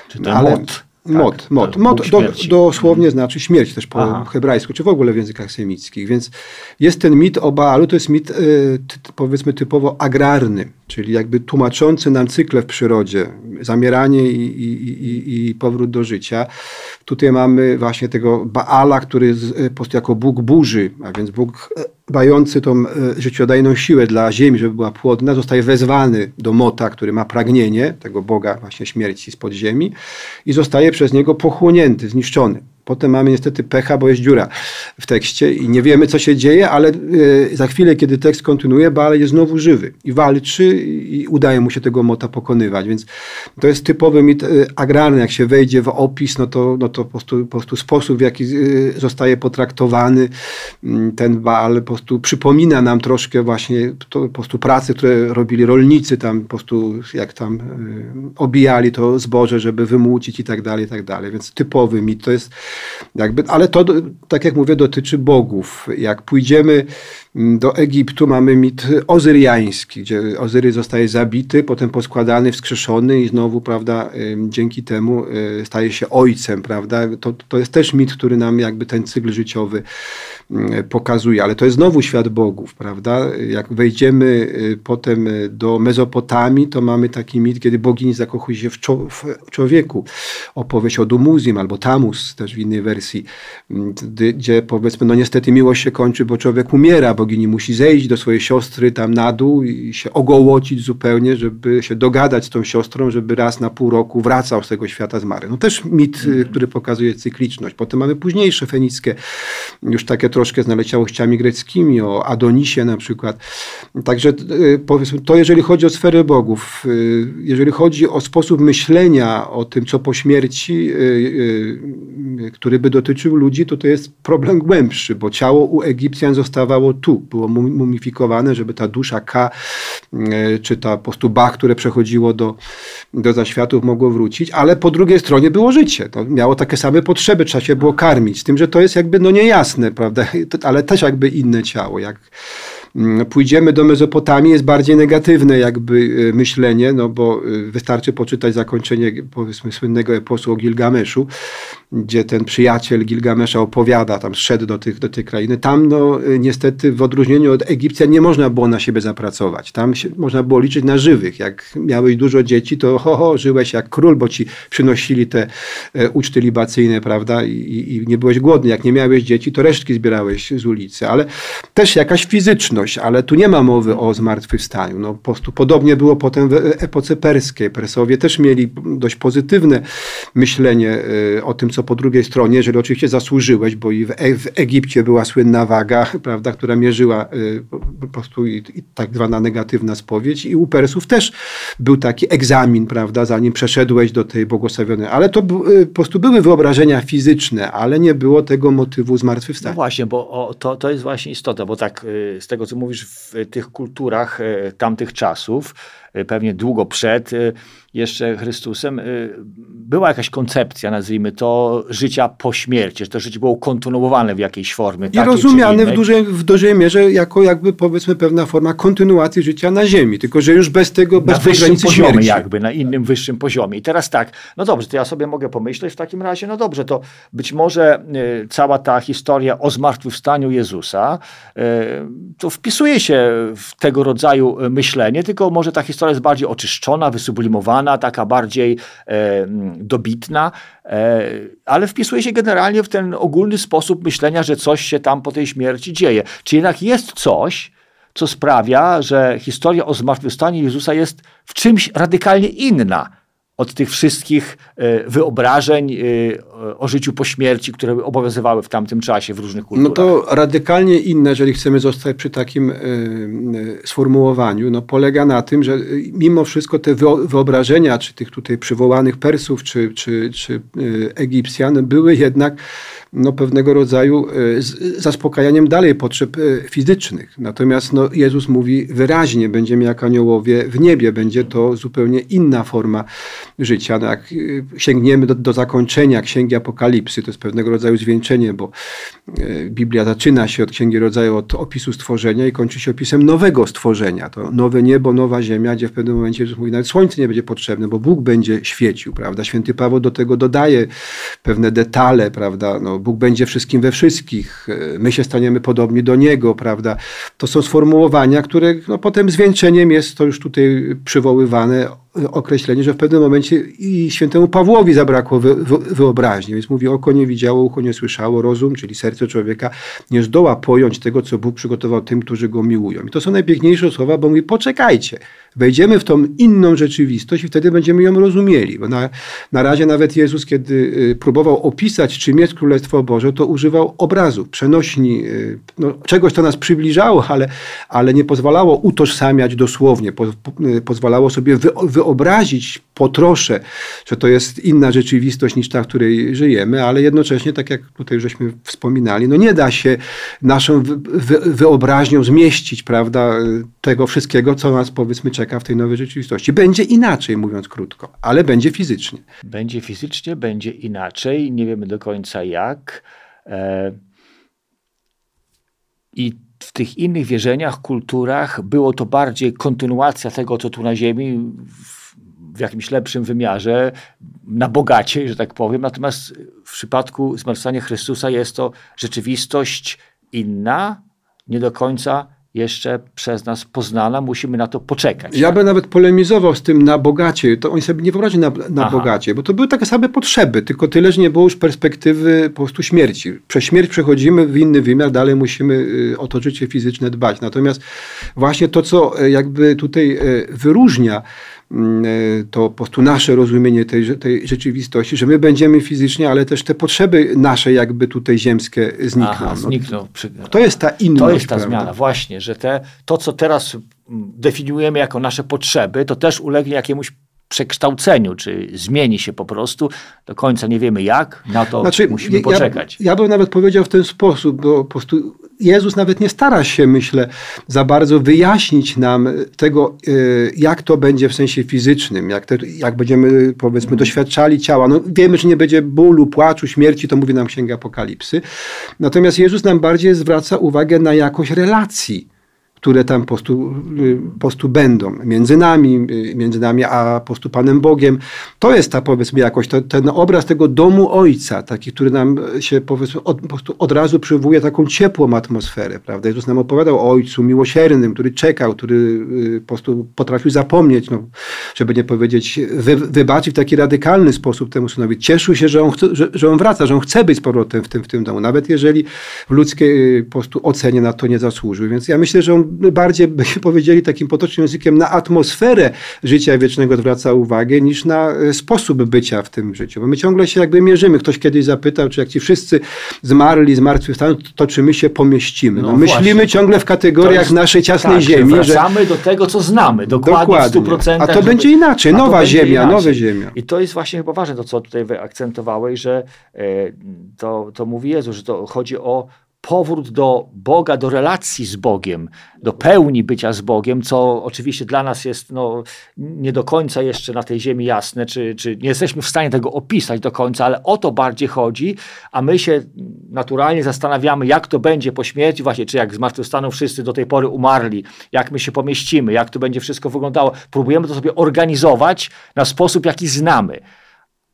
Czy ten ale, mot? Mod, tak, mod. mod do, dosłownie mhm. znaczy śmierć też po Aha. hebrajsku, czy w ogóle w językach semickich. Więc jest ten mit o Baalu, to jest mit y, ty, powiedzmy typowo agrarny, czyli jakby tłumaczący nam cykle w przyrodzie, zamieranie i, i, i, i powrót do życia. Tutaj mamy właśnie tego Baala, który jest jako Bóg burzy, a więc Bóg e, dający tą e, życiodajną siłę dla ziemi, żeby była płodna, zostaje wezwany do Mota, który ma pragnienie, tego Boga właśnie śmierci z podziemi i zostaje przez niego pochłonięty, zniszczony. Potem mamy niestety pecha, bo jest dziura w tekście i nie wiemy, co się dzieje, ale y, za chwilę, kiedy tekst kontynuuje, Baal jest znowu żywy i walczy i udaje mu się tego mota pokonywać, więc to jest typowy mit y, agrarny. Jak się wejdzie w opis, no to, no to po, prostu, po prostu sposób, w jaki y, zostaje potraktowany mm, ten Baal, po prostu przypomina nam troszkę właśnie to, po prostu prace, które robili rolnicy tam, po prostu jak tam obijali to zboże, żeby wymucić i tak dalej, i tak dalej. Więc typowy mit to jest jakby, ale to, tak jak mówię, dotyczy bogów. Jak pójdziemy do Egiptu, mamy mit ozyriański, gdzie Ozyry zostaje zabity, potem poskładany, wskrzeszony i znowu, prawda, dzięki temu y, staje się ojcem, prawda. To, to jest też mit, który nam jakby ten cykl życiowy pokazuje, ale to jest znowu świat bogów, prawda. Jak wejdziemy y, potem y, do Mezopotamii, to mamy taki mit, kiedy bogini zakochuje się w, człowieku. Opowieść o Dumuzim albo Tamus, też w innej wersji, gdzie powiedzmy, no niestety miłość się kończy, bo człowiek umiera, bogini musi zejść do swojej siostry tam na dół i się ogołocić zupełnie, żeby się dogadać z tą siostrą, żeby raz na pół roku wracał z tego świata zmarłych. No też mit, mm. który pokazuje cykliczność. Potem mamy późniejsze fenickie, już takie troszkę z naleciałościami greckimi, o Adonisie na przykład. Także y, powiedzmy, to jeżeli chodzi o sferę bogów, y, jeżeli chodzi o sposób myślenia o tym, co po śmierci, y, który by dotyczył ludzi, to to jest problem głębszy, bo ciało u Egipcjan zostawało tu, było mumifikowane, żeby ta dusza K, czy ta po prostu Ba, które przechodziło do, do zaświatów, mogło wrócić, ale po drugiej stronie było życie. To miało takie same potrzeby, trzeba się było karmić, z tym, że to jest jakby no niejasne, prawda, ale też jakby inne ciało, jak pójdziemy do Mezopotamii, jest bardziej negatywne jakby y, myślenie, no bo y, wystarczy poczytać zakończenie powiedzmy słynnego eposu o Gilgameszu, gdzie ten przyjaciel Gilgamesza opowiada, tam szedł do, tych, do tej krainy. Tam no y, niestety w odróżnieniu od Egipcjan nie można było na siebie zapracować. Tam się, można było liczyć na żywych. Jak miałeś dużo dzieci, to ho, ho, żyłeś jak król, bo ci przynosili te e, uczty libacyjne, prawda, I, i nie byłeś głodny. Jak nie miałeś dzieci, to resztki zbierałeś z ulicy. Ale też jakaś fizyczność ale tu nie ma mowy o zmartwychwstaniu. No, po prostu podobnie było potem w epoce perskiej. Persowie też mieli dość pozytywne myślenie y, o tym, co po drugiej stronie, jeżeli oczywiście zasłużyłeś, bo i w, e, Egipcie była słynna waga, prawda, która mierzyła po prostu i, i tak zwana negatywna spowiedź i u Persów też był taki egzamin, prawda, zanim przeszedłeś do tej błogosławionej. Ale to po prostu były wyobrażenia fizyczne, ale nie było tego motywu zmartwychwstania. No właśnie, bo o, to, to jest właśnie istota, bo tak z tego, co mówisz, w tych kulturach e, tamtych czasów Y, pewnie długo przed y, jeszcze Chrystusem, y, była jakaś koncepcja, nazwijmy to, życia po śmierci, że to życie było kontynuowane w jakiejś formie. I rozumiane w dużej, w dużej mierze jako jakby powiedzmy pewna forma kontynuacji życia na ziemi, tylko że już bez tego, bez na wyższym poziomie śmierci. jakby, na innym wyższym poziomie. I teraz tak, no dobrze, to ja sobie mogę pomyśleć w takim razie, no dobrze, to być może y, cała ta historia o zmartwychwstaniu Jezusa y, to wpisuje się w tego rodzaju myślenie, tylko może ta historia jest bardziej oczyszczona, wysublimowana, taka bardziej e, dobitna, e, ale wpisuje się generalnie w ten ogólny sposób myślenia, że coś się tam po tej śmierci dzieje. Czy jednak jest coś, co sprawia, że historia o zmartwychwstaniu Jezusa jest w czymś radykalnie inna od tych wszystkich e, wyobrażeń e, o życiu po śmierci, które obowiązywały w tamtym czasie w różnych kulturach. No to radykalnie inne, jeżeli chcemy zostać przy takim e, sformułowaniu, no polega na tym, że mimo wszystko te wyobrażenia, czy tych tutaj przywołanych Persów, czy, czy, czy Egipcjan, były jednak no, pewnego rodzaju zaspokajaniem dalej potrzeb fizycznych. Natomiast no, Jezus mówi wyraźnie, będziemy jak aniołowie w niebie, będzie to zupełnie inna forma życia. No jak sięgniemy do, do zakończenia Księgi Apokalipsy, to jest pewnego rodzaju zwieńczenie, bo y, Biblia zaczyna się od Księgi Rodzaju, od opisu stworzenia i kończy się opisem nowego stworzenia. To nowe niebo, nowa ziemia, gdzie w pewnym momencie Jezus mówi, nawet słońce nie będzie potrzebne, bo Bóg będzie świecił, prawda? Święty Paweł do tego dodaje pewne detale, prawda? No, Bóg będzie wszystkim we wszystkich, y, my się staniemy podobni do Niego, prawda? To są sformułowania, które no, potem zwieńczeniem jest to już tutaj przywoływane określenie, że w pewnym momencie i świętemu Pawłowi zabrakło wy, wy, wyobraźni, więc mówi oko nie widziało, ucho nie słyszało, rozum, czyli serce człowieka nie zdoła pojąć tego, co Bóg przygotował tym, którzy go miłują. I to są najpiękniejsze słowa, bo mówi poczekajcie, Wejdziemy w tą inną rzeczywistość i wtedy będziemy ją rozumieli. Bo na, na razie nawet Jezus, kiedy y, próbował opisać, czym jest Królestwo Boże, to używał obrazów, przenośni, y, no, czegoś, co nas przybliżało, ale, ale nie pozwalało utożsamiać dosłownie. Po, y, pozwalało sobie wy, wyobrazić po trosze, że to jest inna rzeczywistość niż ta, w której żyjemy, ale jednocześnie, tak jak tutaj żeśmy wspominali, no nie da się naszą wy, wy, wyobraźnią zmieścić, prawda, tego wszystkiego, co nas powiedzmy czeka w tej nowej rzeczywistości. Będzie inaczej, mówiąc krótko, ale będzie fizycznie. Będzie fizycznie, będzie inaczej, nie wiemy do końca jak. E, I w tych innych wierzeniach, kulturach było to bardziej kontynuacja tego, co tu na Ziemi, w, w jakimś lepszym wymiarze, na bogaciej, że tak powiem. Natomiast w przypadku zmartwychwstania Chrystusa jest to rzeczywistość inna, nie do końca jeszcze przez nas poznana, musimy na to poczekać. Ja bym nawet polemizował z tym na bogacie. To oni sobie nie wyobrażali na, na bogacie, bo to były takie same potrzeby, tylko tyle, że nie było już perspektywy po prostu śmierci. Przez śmierć przechodzimy w inny wymiar, dalej musimy y, o to życie fizyczne dbać. Natomiast właśnie to, co y, jakby tutaj y, wyróżnia to po prostu nasze rozumienie tej, tej rzeczywistości, że my będziemy fizycznie, ale też te potrzeby nasze jakby tutaj ziemskie znikną. Aha, znikną. No, to jest ta inność. To jest ta prawda? zmiana, właśnie, że te, to, co teraz definiujemy jako nasze potrzeby, to też ulegnie jakiemuś przekształceniu, czy zmieni się po prostu. Do końca nie wiemy jak, na to znaczy, musimy ja, poczekać. Ja, ja bym nawet powiedział w ten sposób, bo po prostu Jezus nawet nie stara się, myślę, za bardzo wyjaśnić nam tego, jak to będzie w sensie fizycznym, jak, te, jak będziemy, powiedzmy, doświadczali ciała. No, wiemy, że nie będzie bólu, płaczu, śmierci, to mówi nam Księga Apokalipsy. Natomiast Jezus nam bardziej zwraca uwagę na jakość relacji które tam prostu, po prostu będą między nami, między nami a po prostu Panem Bogiem. To jest ta powiedzmy jakoś, to, ten obraz tego domu Ojca, taki, który nam się powiedzmy od, po prostu od razu przywołuje taką ciepłą atmosferę, prawda? Jezus nam opowiadał o Ojcu miłosiernym, który czekał, który po prostu potrafił zapomnieć, no, żeby nie powiedzieć, wy, wybaczyć w taki radykalny sposób temu synowi. Cieszył się, że on, chce, że, że on wraca, że on chce być z powrotem w tym, w tym domu, nawet jeżeli w ludzkiej po prostu ocenie na to nie zasłużył. Więc ja myślę, że on bardziej, byśmy powiedzieli takim potocznym językiem, na atmosferę życia wiecznego zwraca uwagę, niż na e, sposób bycia w tym życiu. Bo my ciągle się jakby mierzymy. Ktoś kiedyś zapytał, czy jak ci wszyscy zmarli, zmartwychwstaną, to czy my się pomieścimy? No, no myślimy ciągle w kategoriach jest, naszej ciasnej tak, ziemi. Wracamy że... do tego, co znamy, dokładnie, dokładnie. w 100%. A to będzie inaczej, nowa ziemia, nowa ziemia. I to jest właśnie chyba ważne, to co tutaj wyakcentowałeś, że e, to, to mówi Jezus, że to chodzi o powrót do Boga, do relacji z Bogiem, do pełni bycia z Bogiem, co oczywiście dla nas jest no, nie do końca jeszcze na tej ziemi jasne, czy, czy nie jesteśmy w stanie tego opisać do końca, ale o to bardziej chodzi, a my się naturalnie zastanawiamy, jak to będzie po śmierci, właśnie, czy jak zmartwychwstaną wszyscy do tej pory umarli, jak my się pomieścimy, jak to będzie wszystko wyglądało. Próbujemy to sobie organizować na sposób, jaki znamy.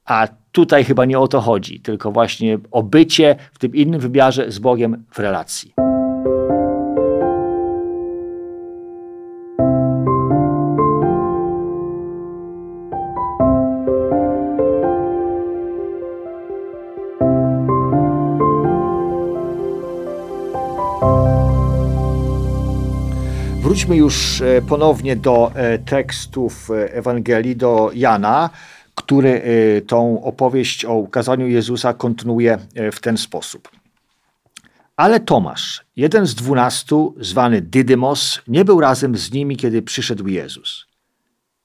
A tutaj chyba nie o to chodzi, tylko właśnie o bycie w tym innym wymiarze z Bogiem w relacji. Wróćmy już e, ponownie do e, tekstów e, Ewangelii, do Jana który y, tą opowieść o ukazaniu Jezusa kontynuuje y, w ten sposób. Ale Tomasz, jeden z dwunastu, zwany Dydymos, nie był razem z nimi, kiedy przyszedł Jezus.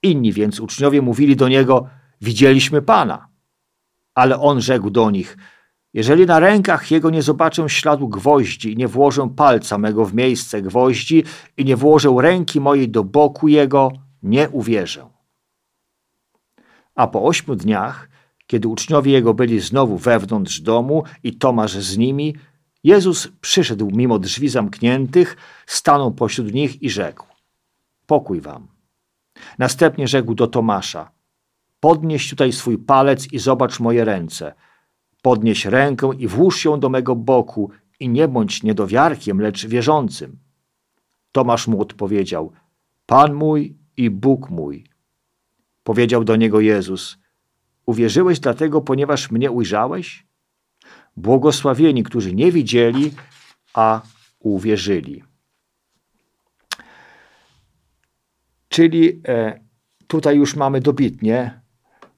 Inni więc uczniowie mówili do niego: Widzieliśmy Pana. Ale on rzekł do nich: Jeżeli na rękach jego nie zobaczę śladu gwoździ nie włożę palca mego w miejsce gwoździ i nie włożę ręki mojej do boku jego, nie uwierzę. A po ośmiu dniach, kiedy uczniowie jego byli znowu wewnątrz domu i Tomasz z nimi, Jezus przyszedł mimo drzwi zamkniętych, stanął pośród nich i rzekł: Pokój wam. Następnie rzekł do Tomasza: Podnieś tutaj swój palec i zobacz moje ręce. Podnieś rękę i włóż ją do mego boku i nie bądź niedowiarkiem, lecz wierzącym. Tomasz mu odpowiedział: Pan mój i Bóg mój. Powiedział do niego Jezus: Uwierzyłeś dlatego, ponieważ mnie ujrzałeś? Błogosławieni, którzy nie widzieli, a uwierzyli. Czyli e, tutaj już mamy dobitnie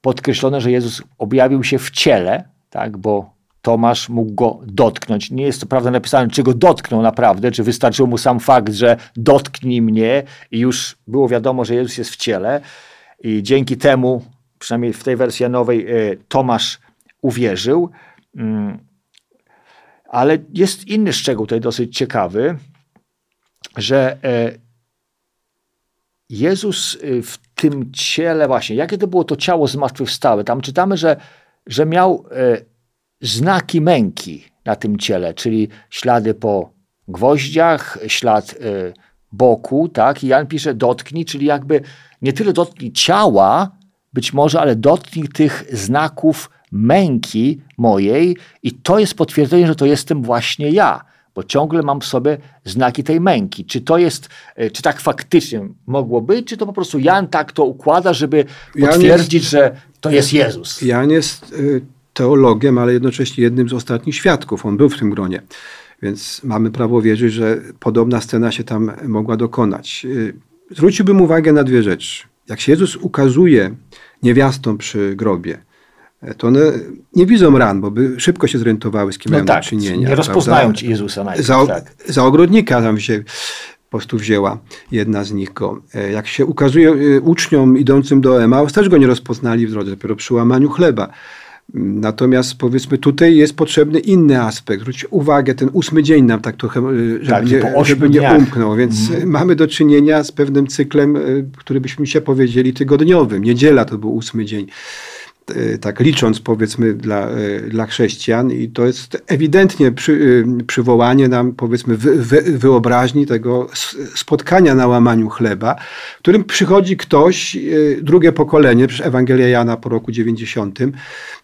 podkreślone, że Jezus objawił się w ciele, tak, bo Tomasz mógł go dotknąć. Nie jest to prawda napisane, czy go dotknął naprawdę, czy wystarczył mu sam fakt, że dotknij mnie i już było wiadomo, że Jezus jest w ciele. I dzięki temu, przynajmniej w tej wersji nowej, e, Tomasz uwierzył. Mm, ale jest inny szczegół tutaj dosyć ciekawy, że e, Jezus e, w tym ciele właśnie, jakie to było to ciało zmartwychwstałe? Tam czytamy, że, że miał znaki męki na tym ciele, czyli ślady po gwoździach, ślad boku, tak? I Jan pisze dotknij, czyli jakby nie tyle dotknij ciała, być może, ale dotknij tych znaków męki mojej i to jest potwierdzenie, że to jestem właśnie ja, bo ciągle mam w sobie znaki tej męki. Czy to jest, e, czy tak faktycznie mogło być, czy to po prostu Jan tak to układa, żeby potwierdzić, jest, że to jest Jezus? Jan jest e, teologiem, ale jednocześnie jednym z ostatnich świadków. On był w tym gronie. Więc mamy prawo wierzyć, że podobna scena się tam mogła dokonać. E, zwróciłbym uwagę na dwie rzeczy. Jak się Jezus ukazuje niewiastom przy grobie, to one nie widzą ran, bo by szybko się zorientowały, z kim no mają tak, do czynienia. Nie rozpoznają ci Jezusa najpierw. Za, tak. za ogrodnika tam się po prostu wzięła jedna z nich go. E, jak się ukazuje e, uczniom idącym do Emaus, też go nie rozpoznali w drodze, dopiero przy łamaniu chleba. Natomiast powiedzmy tutaj jest potrzebny inny aspekt. Zwróćcie uwagę, ten ósmy dzień nam tak trochę, e, żeby, tak, nie, żeby nie umknął. Więc mm. mamy do czynienia z pewnym cyklem, który byśmy się powiedzieli tygodniowym. Niedziela to był ósmy dzień. E, tak licząc powiedzmy dla, e, dla chrześcijan i to jest ewidentnie przy, e, przywołanie nam powiedzmy wy, wy, wyobraźni tego spotkania na łamaniu chleba, w którym przychodzi ktoś, drugie pokolenie, przecież Ewangelia Jana po roku 90,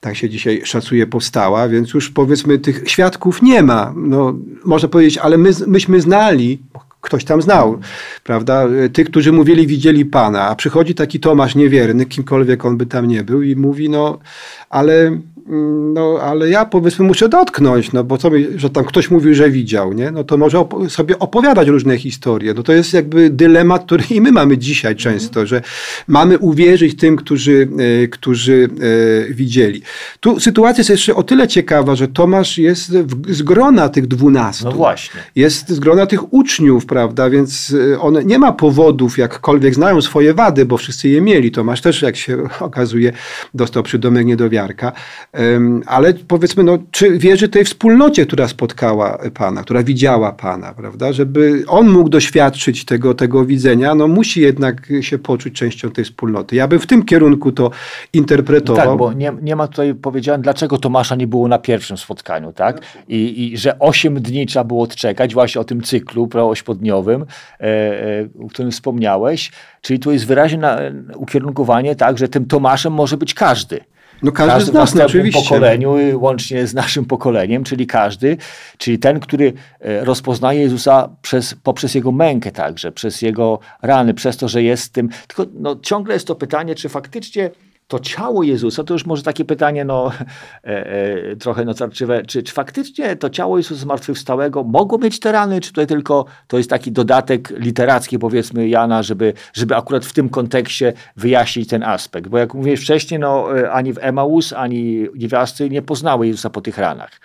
tak się dzisiaj szacuje, powstała, więc już powiedzmy tych świadków nie ma. No, można powiedzieć, ale my, myśmy znali ktoś tam znał, prawda? Tych, którzy mówili, widzieli Pana, a przychodzi taki Tomasz niewierny, kimkolwiek on by tam nie był i mówi, no, ale Mm, no ale ja powiedzmy muszę dotknąć, no bo co mi, że tam ktoś mówił, że widział, nie? No to może op sobie opowiadać różne historie. No to jest jakby dylemat, który i my mamy dzisiaj często, że mamy uwierzyć tym, którzy, e, którzy e, widzieli. Tu sytuacja jest jeszcze o tyle ciekawa, że Tomasz jest w, z grona tych dwunastu. No właśnie. Jest z grona tych uczniów, prawda? Więc e, on nie ma powodów, jakkolwiek znają swoje wady, bo wszyscy je mieli. Tomasz też, jak się okazuje, dostał przydomek niedowiarka. Ale powiedzmy, no, czy wierzy tej wspólnocie, która spotkała Pana, która widziała Pana, prawda? Żeby on mógł doświadczyć tego, tego widzenia, no musi jednak się poczuć częścią tej wspólnoty. Ja bym w tym kierunku to interpretował. No tak, bo nie, nie ma tutaj powiedziane, dlaczego Tomasza nie było na pierwszym spotkaniu, tak? I, i że osiem dni trzeba było odczekać właśnie o tym cyklu e, e, o którym wspomniałeś. Czyli tu jest wyraźnie na, ukierunkowanie tak, że tym Tomaszem może być każdy. No każdy, każdy z nas, no, oczywiście. pokoleniu, łącznie z naszym pokoleniem, czyli każdy, czyli ten, który e, rozpoznaje Jezusa przez, poprzez Jego mękę także, przez Jego rany, przez to, że jest tym. Tylko no, ciągle jest to pytanie, czy faktycznie to ciało Jezusa, to już może takie pytanie no, e, e, trochę natarczywe, czy, czy faktycznie to ciało Jezusa zmartwychwstałego mogło mieć te rany, czy tutaj tylko to jest taki dodatek literacki powiedzmy Jana, żeby, żeby akurat w tym kontekście wyjaśnić ten aspekt. Bo jak mówiłeś wcześniej, no, e, ani w Emaus, ani niewiasty nie poznały Jezusa po tych ranach.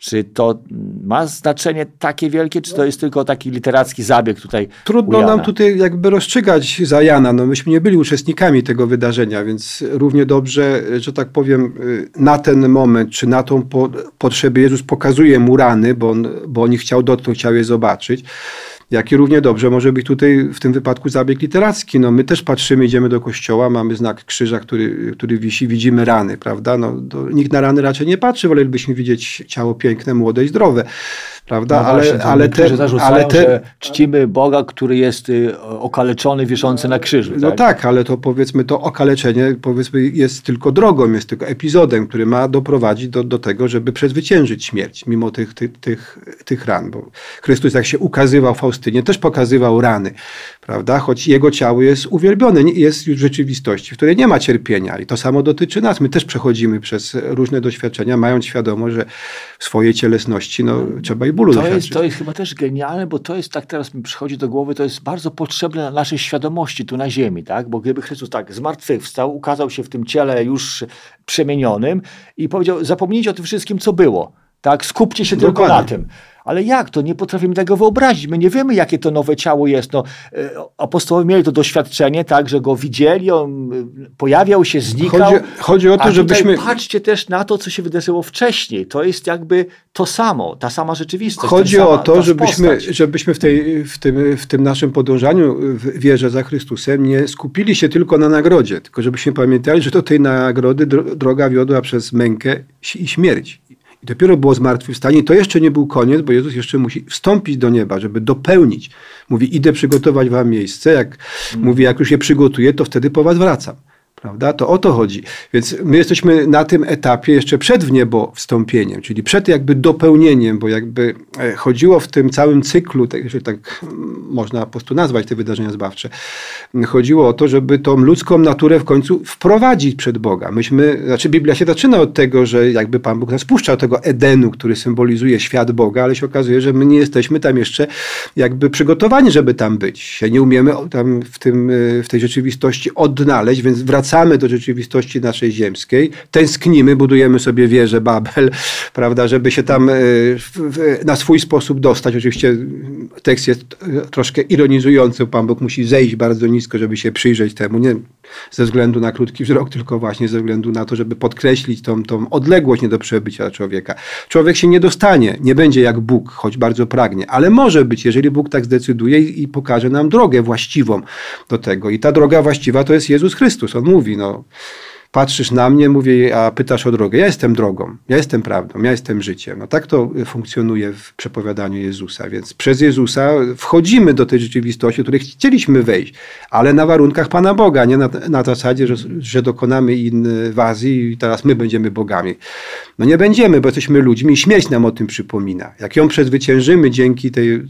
Czy to ma znaczenie takie wielkie, czy to jest tylko taki literacki zabieg tutaj? Trudno nam tutaj jakby rozstrzygać za Jana. No myśmy nie byli uczestnikami tego wydarzenia, więc równie dobrze, że tak powiem, na ten moment, czy na tą po, potrzebę Jezus pokazuje mu rany, bo on, bo on chciał dotknąć, chciał je zobaczyć jak i równie dobrze może być tutaj w tym wypadku zabieg literacki. No, my też patrzymy, idziemy do kościoła, mamy znak krzyża, który, który wisi, widzimy rany, prawda? No, nikt na rany raczej nie patrzy, wolelibyśmy widzieć ciało piękne, młode i zdrowe prawda? No ale, właśnie, ale, te, ale te, czcimy Boga, który jest y, okaleczony, wiszący na krzyżu. No tak? tak, ale to powiedzmy to okaleczenie powiedzmy jest tylko drogą, jest tylko epizodem, który ma doprowadzić do, do tego, żeby przezwyciężyć śmierć, mimo tych, tych, tych, tych ran. Bo Chrystus jak się ukazywał Faustynie, też pokazywał rany, prawda? Choć jego ciało jest uwielbione, jest już w rzeczywistości, w której nie ma cierpienia. I to samo dotyczy nas. My też przechodzimy przez różne doświadczenia, mając świadomość, że w swojej cielesności no, trzeba i bólu To jest, to jest chyba też genialne, bo to jest, tak teraz mi przychodzi do głowy, to jest bardzo potrzebne na naszej świadomości tu na ziemi, tak? Bo gdyby Chrystus tak zmartwychwstał, ukazał się w tym ciele już przemienionym i powiedział, zapomnijcie o tym wszystkim, co było, tak? Skupcie się tylko Dokładnie. na tym. Ale jak to? Nie potrafimy tego wyobrazić. My nie wiemy, jakie to nowe ciało jest. No, e, apostołowie mieli to doświadczenie, tak, że go widzieli, on e, pojawiał się, znikał. Chodzi, chodzi o to, żebyśmy... patrzcie też na to, co się wydarzyło wcześniej. To jest jakby to samo, ta sama rzeczywistość. Chodzi sama, o to, żebyśmy, postać. żebyśmy w, tej, w, tym, w tym naszym podążaniu w wierze za Chrystusem nie skupili się tylko na nagrodzie, tylko żebyśmy pamiętali, że do tej nagrody dro- droga wiodła przez mękę i śmierć. I dopiero było zmartwychwstanie. I to jeszcze nie był koniec, bo Jezus jeszcze musi wstąpić do nieba, żeby dopełnić. Mówi, idę przygotować wam miejsce. Jak mówi, jak już je przygotuję, to wtedy po was wracam. Prawda? To o to chodzi. Więc my jesteśmy na tym etapie jeszcze przed w niebo wstąpieniem, czyli przed jakby dopełnieniem, bo jakby e, chodziło w tym całym cyklu, tak, jeżeli tak mm, można po prostu nazwać te wydarzenia zbawcze, chodziło o to, żeby tą ludzką naturę w końcu wprowadzić przed Boga. Myśmy, znaczy Biblia się zaczyna od tego, że jakby Pan Bóg nas puszczał tego Edenu, który symbolizuje świat Boga, ale się okazuje, że my nie jesteśmy tam jeszcze jakby przygotowani, żeby tam być. Nie umiemy tam w, tym, y, w tej rzeczywistości odnaleźć, więc wracamy do rzeczywistości naszej ziemskiej, tęsknimy, budujemy sobie wieżę Babel, prawda, żeby się tam w, na swój sposób dostać. Oczywiście tekst jest troszkę ironizujący, Pan Bóg musi zejść bardzo nisko, żeby się przyjrzeć temu, nie ze względu na krótki wzrok, tylko właśnie ze względu na to, żeby podkreślić tą, tą odległość nie do przebycia człowieka. Człowiek się nie dostanie, nie będzie jak Bóg, choć bardzo pragnie, ale może być, jeżeli Bóg tak zdecyduje i, i pokaże nam drogę właściwą do tego. I ta droga właściwa to jest Jezus Chrystus. On mówi, no, patrzysz na mnie, mówię, a pytasz o drogę. Ja jestem drogą, ja jestem prawdą, ja jestem życiem. No tak to funkcjonuje w przepowiadaniu Jezusa. Więc przez Jezusa wchodzimy do tej rzeczywistości, do której chcieliśmy wejść, ale na warunkach Pana Boga, nie na, na zasadzie, że, że dokonamy inwazji i teraz my będziemy bogami. No nie będziemy, bo jesteśmy ludźmi i śmierć nam o tym przypomina. Jak ją przezwyciężymy dzięki tej y,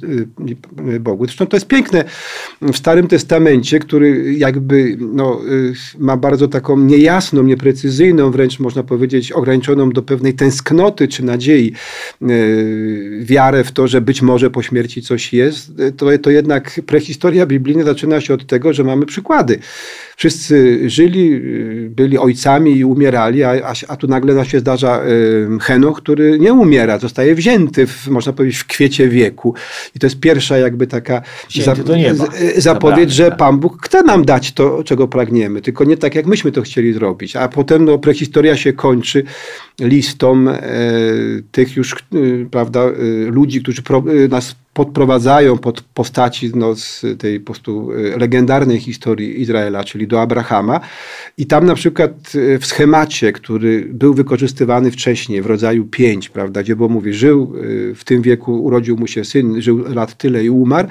y, Bogu. Zresztą to jest piękne w Starym Testamencie, który jakby no, y, ma bardzo taką niejasną, nieprecyzyjną, wręcz można powiedzieć ograniczoną do pewnej tęsknoty czy nadziei wiarę w to, że być może po śmierci coś jest, to, to jednak prehistoria biblijna zaczyna się od tego, że mamy przykłady. Wszyscy żyli, byli ojcami i umierali, a, a, a tu nagle nam się zdarza Henoch, który nie umiera, zostaje wzięty, w, można powiedzieć, w kwiecie wieku. I to jest pierwsza jakby taka za, zapowiedź, że Pan Bóg chce nam dać to, czego pragniemy, tylko nie tak, jak myśmy to chcieli zrobić. A potem no, prehistoria się kończy listą e, tych już, e, prawda, e, ludzi, którzy pro, nas podprowadzają pod postaci no, z tej po prostu legendarnej historii Izraela, czyli do Abrahama. I tam na przykład w schemacie, który był wykorzystywany wcześniej, w rodzaju 5, prawda, gdzie było mówi, żył w tym wieku, urodził mu się syn, żył lat tyle i umarł,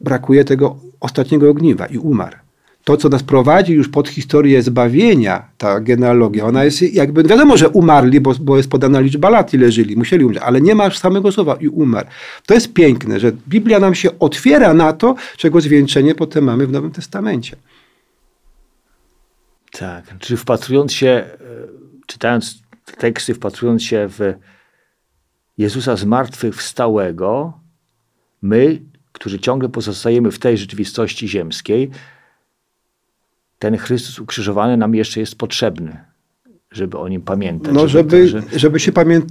brakuje tego ostatniego ogniwa i umarł to, co nas prowadzi już pod historię zbawienia, ta genealogia, ona jest jakby, wiadomo, że umarli, bo, bo jest podana liczba lat, ile żyli, musieli umrzeć, ale nie ma samego słowa i umarł. To jest piękne, że Biblia nam się otwiera na to, czego zwieńczenie potem mamy w Nowym Testamencie. Tak, czy wpatrując się, czytając teksty, wpatrując się w Jezusa zmartwychwstałego, my, którzy ciągle pozostajemy w tej rzeczywistości ziemskiej, ten Chrystus ukrzyżowany nam jeszcze jest potrzebny, żeby o nim pamiętać. No, żeby, żeby, żeby się pamięt...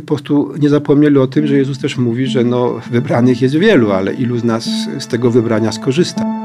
po prostu nie zapomnieli o tym, że Jezus też mówi, że no, wybranych jest wielu, ale ilu z nas z tego wybrania skorzysta.